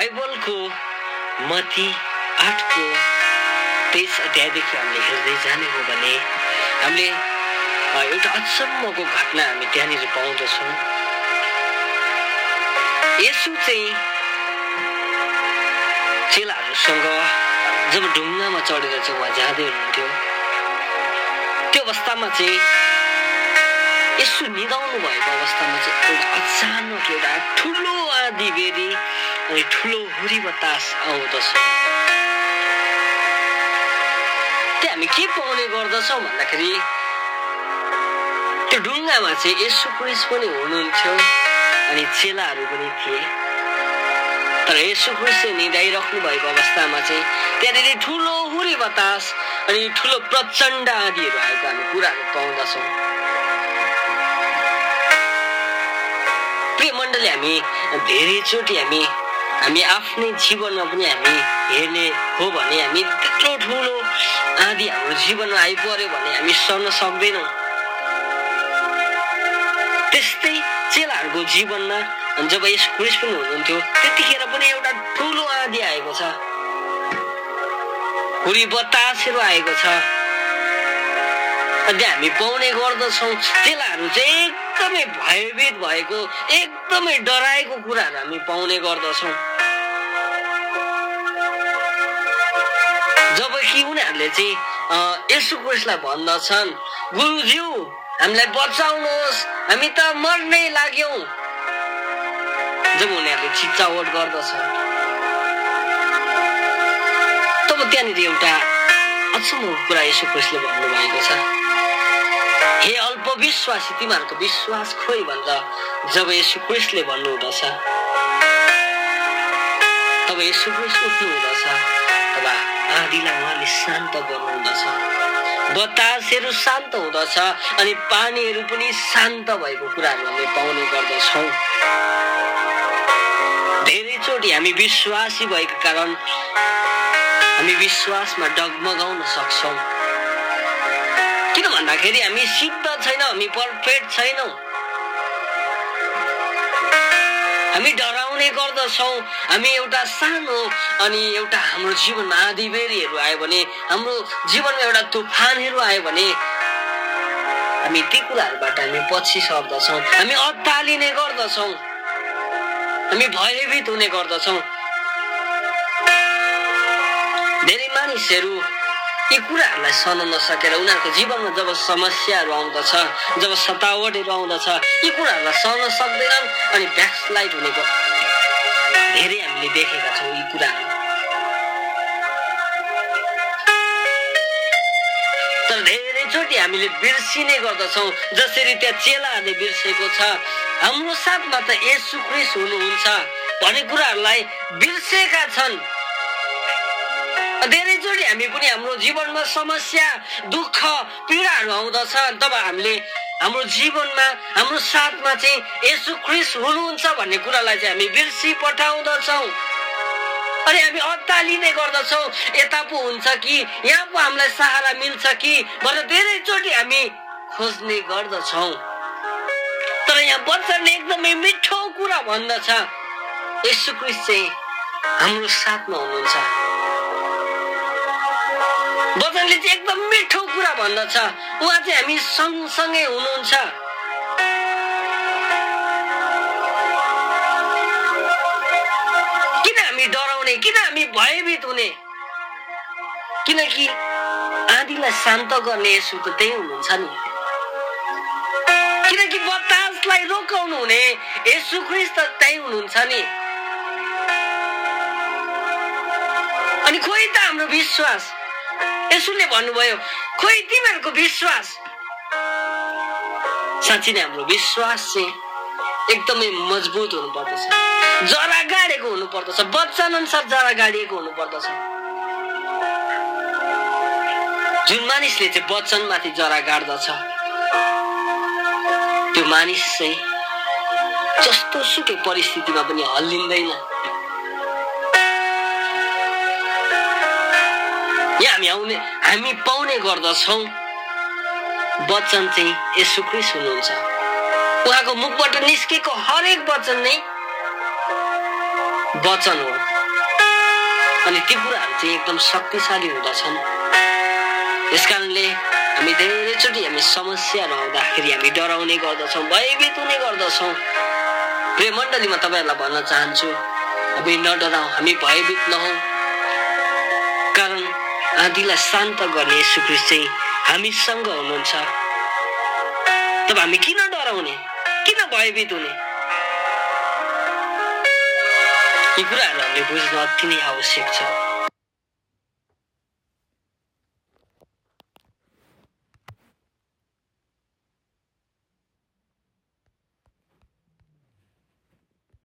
बाइबलको मती आठको तेइस अध्यायदेखि हामीले हेर्दै जाने हो भने हामीले एउटा अचम्मको घटना हामी त्यहाँनिर पाउँदछौँ। यसो चाहिँ चेलाहरूसँग जब ढुङ्गामा चढेर चाहिँ उहाँ जाँदै हुनुहुन्थ्यो त्यो अवस्थामा चाहिँ यसो निदाउनु भएको अवस्थामा चाहिँ एउटा अचानक एउटा ठुलो आँधी बेरी अनि ठुलो हुरी बतास आउँदछ त्यो हामी के पाउने गर्दछौँ भन्दाखेरि त्यो ढुङ्गामा चाहिँ यसो क्रिस पनि हुनुहुन्थ्यो अनि चेलाहरू पनि थिए तर यसो क्रिस चाहिँ निदाइराख्नु भएको अवस्थामा चाहिँ त्यहाँनिर ठुलो हुरी बतास अनि ठुलो प्रचण्ड आदिहरू आएको हामी कुराहरू पाउँदछौँ प्रिय मण्डली हामी धेरैचोटि हामी हामी आफ्नै जीवनमा पनि हामी हेर्ने हो भने हामी त्यत्रो ठुलो आदि हाम्रो जीवनमा आइपऱ्यो भने हामी सहन सक्दैनौँ। त्यस्तै चेलाहरूको जीवनमा जब यस क्रिस पनि हुनुहुन्थ्यो त्यतिखेर पनि एउटा ठुलो आँधी आएको छ। हुरी बतासहरू आएको छ। अनि हामी पाउने गर्दछौँ। चेलाहरू चाहिँ एकदमै भयभीत भएको एकदमै डराएको कुराहरू हामी पाउने गर्दछौँ। जबकि उनीहरूले चाहिँ यसो क्रिसलाई भन्दछन् गुरुज्यू हामीलाई बचाउनुहोस् हामी त मर्नै लाग्यौँ। जब उनीहरूले चिच्चावट गर्दछ तब त्यहाँनिर एउटा अचम्म कुरा यसो छ हे विश्वासी तिमीहरूको विश्वास खोइ भन्दा जब यसो क्रिसले भन्नुहुँदछ तब यसो क्रिस उठ्नु हुँदछ तब आँधीलाई उहाँले शान्त गर्नुहुँदछ। बतासहरू शान्त हुँदछ अनि पानीहरू पनि शान्त भएको कुराहरू हामी पाउने गर्दछौँ। धेरैचोटि हामी विश्वासी भएको कारण हामी विश्वासमा डगमगाउन सक्छौँ। किन भन्दाखेरि हामी सिद्ध छैनौँ हामी पर्फेक्ट छैनौँ। हामी डराउने गर्दछौँ। हामी एउटा सानो अनि एउटा हाम्रो जीवनमा आधी बेरीहरू आयो भने हाम्रो जीवनमा एउटा तुफानहरू आयो भने हामी ती कुराहरूबाट हामी पछि सर्दछौँ हामी अत्तालिने गर्दछौँ। हामी भयभीत हुने गर्दछौँ। धेरै मानिसहरू यी कुराहरूलाई सहन नसकेर उनीहरूको जीवनमा जब समस्याहरू आउँदछ जब सतावटहरू आउँदछ यी कुराहरूलाई सहन सक्दैनन् अनि ब्याकस्लाइड हुनेको धेरै हामीले देखेका छौँ यी कुराहरू तर धेरैचोटि हामीले बिर्सिने गर्दछौँ जसरी त्यहाँ चेलाहरूले बिर्सेको छ। हाम्रो साथमा त यसु क्रिस हुनुहुन्छ भन्ने कुराहरूलाई बिर्सेका छन्। धेरैचोटि हामी पनि हाम्रो जीवनमा समस्या दुःख पीडाहरू आउँदछ। तब हामीले हाम्रो जीवनमा हाम्रो साथमा चाहिँ यसु क्रिस हुनुहुन्छ भन्ने कुरालाई चाहिँ हामी बिर्सी पठाउँदछौँ। अनि हामी अत्तालिने गर्दछौँ। यता पो हुन्छ कि यहाँ पो हामीलाई सहारा मिल्छ कि भनेर धेरैचोटि हामी खोज्ने गर्दछौँ। तर यहाँ वचनले एकदमै मिठो कुरा भन्दछ। यसु क्रिस चाहिँ हाम्रो साथमा हुनुहुन्छ। वचनले चाहिँ एकदम मिठो कुरा भन्दछ। उहाँ चाहिँ हामी सँगसँगै हुनुहुन्छ। किन हामी डराउने? किन हामी भयभीत हुने? किनकि आँधीलाई शान्त गर्ने यसो त त्यही हुनुहुन्छ नि। किनकि बतासलाई रोकाउनु हुने यसु त त्यही हुनुहुन्छ नि। अनि खोइ त हाम्रो विश्वास? यसुले भन्नुभयो खोइ तिमीहरूको विश्वास साँच्ची नै हाम्रो विश्वास चाहिँ एकदमै मजबुत हुनु पर्दछ जरा गाडेको हुनु पर्दछ वचन अनुसार जरा गाडिएको हुनु पर्दछ जुन मानिसले चाहिँ वचनमाथि जरा गाड्दछ त्यो मानिस चाहिँ जस्तो सुकै परिस्थितिमा पनि हल्लिँदैन। यहाँ हामी आउने हामी पाउने गर्दछौँ। वचन चाहिँ यसो क्रिस हुनुहुन्छ उहाँको मुखबाट निस्केको हरेक वचन नै वचन हो। अनि ती कुराहरू चाहिँ एकदम शक्तिशाली हुँदछन्। यस कारणले हामी धेरैचोटि हामी समस्याहरू आउँदाखेरि हामी डराउने गर्दछौँ भयभीत हुने गर्दछौँ। प्रिय मण्डलीमा तपाईँहरूलाई भन्न चाहन्छु हामी नडराउँ हामी भयभीत नहौँ। आँधीलाई शान्त गर्ने यशुख्रिस्ट चाहिँ हामीसँग हुनुहुन्छ। तब हामी किन डराउने? किन भयभीत हुने? यी कुराहरू हामीले बुझ्न अति नै आवश्यक छ।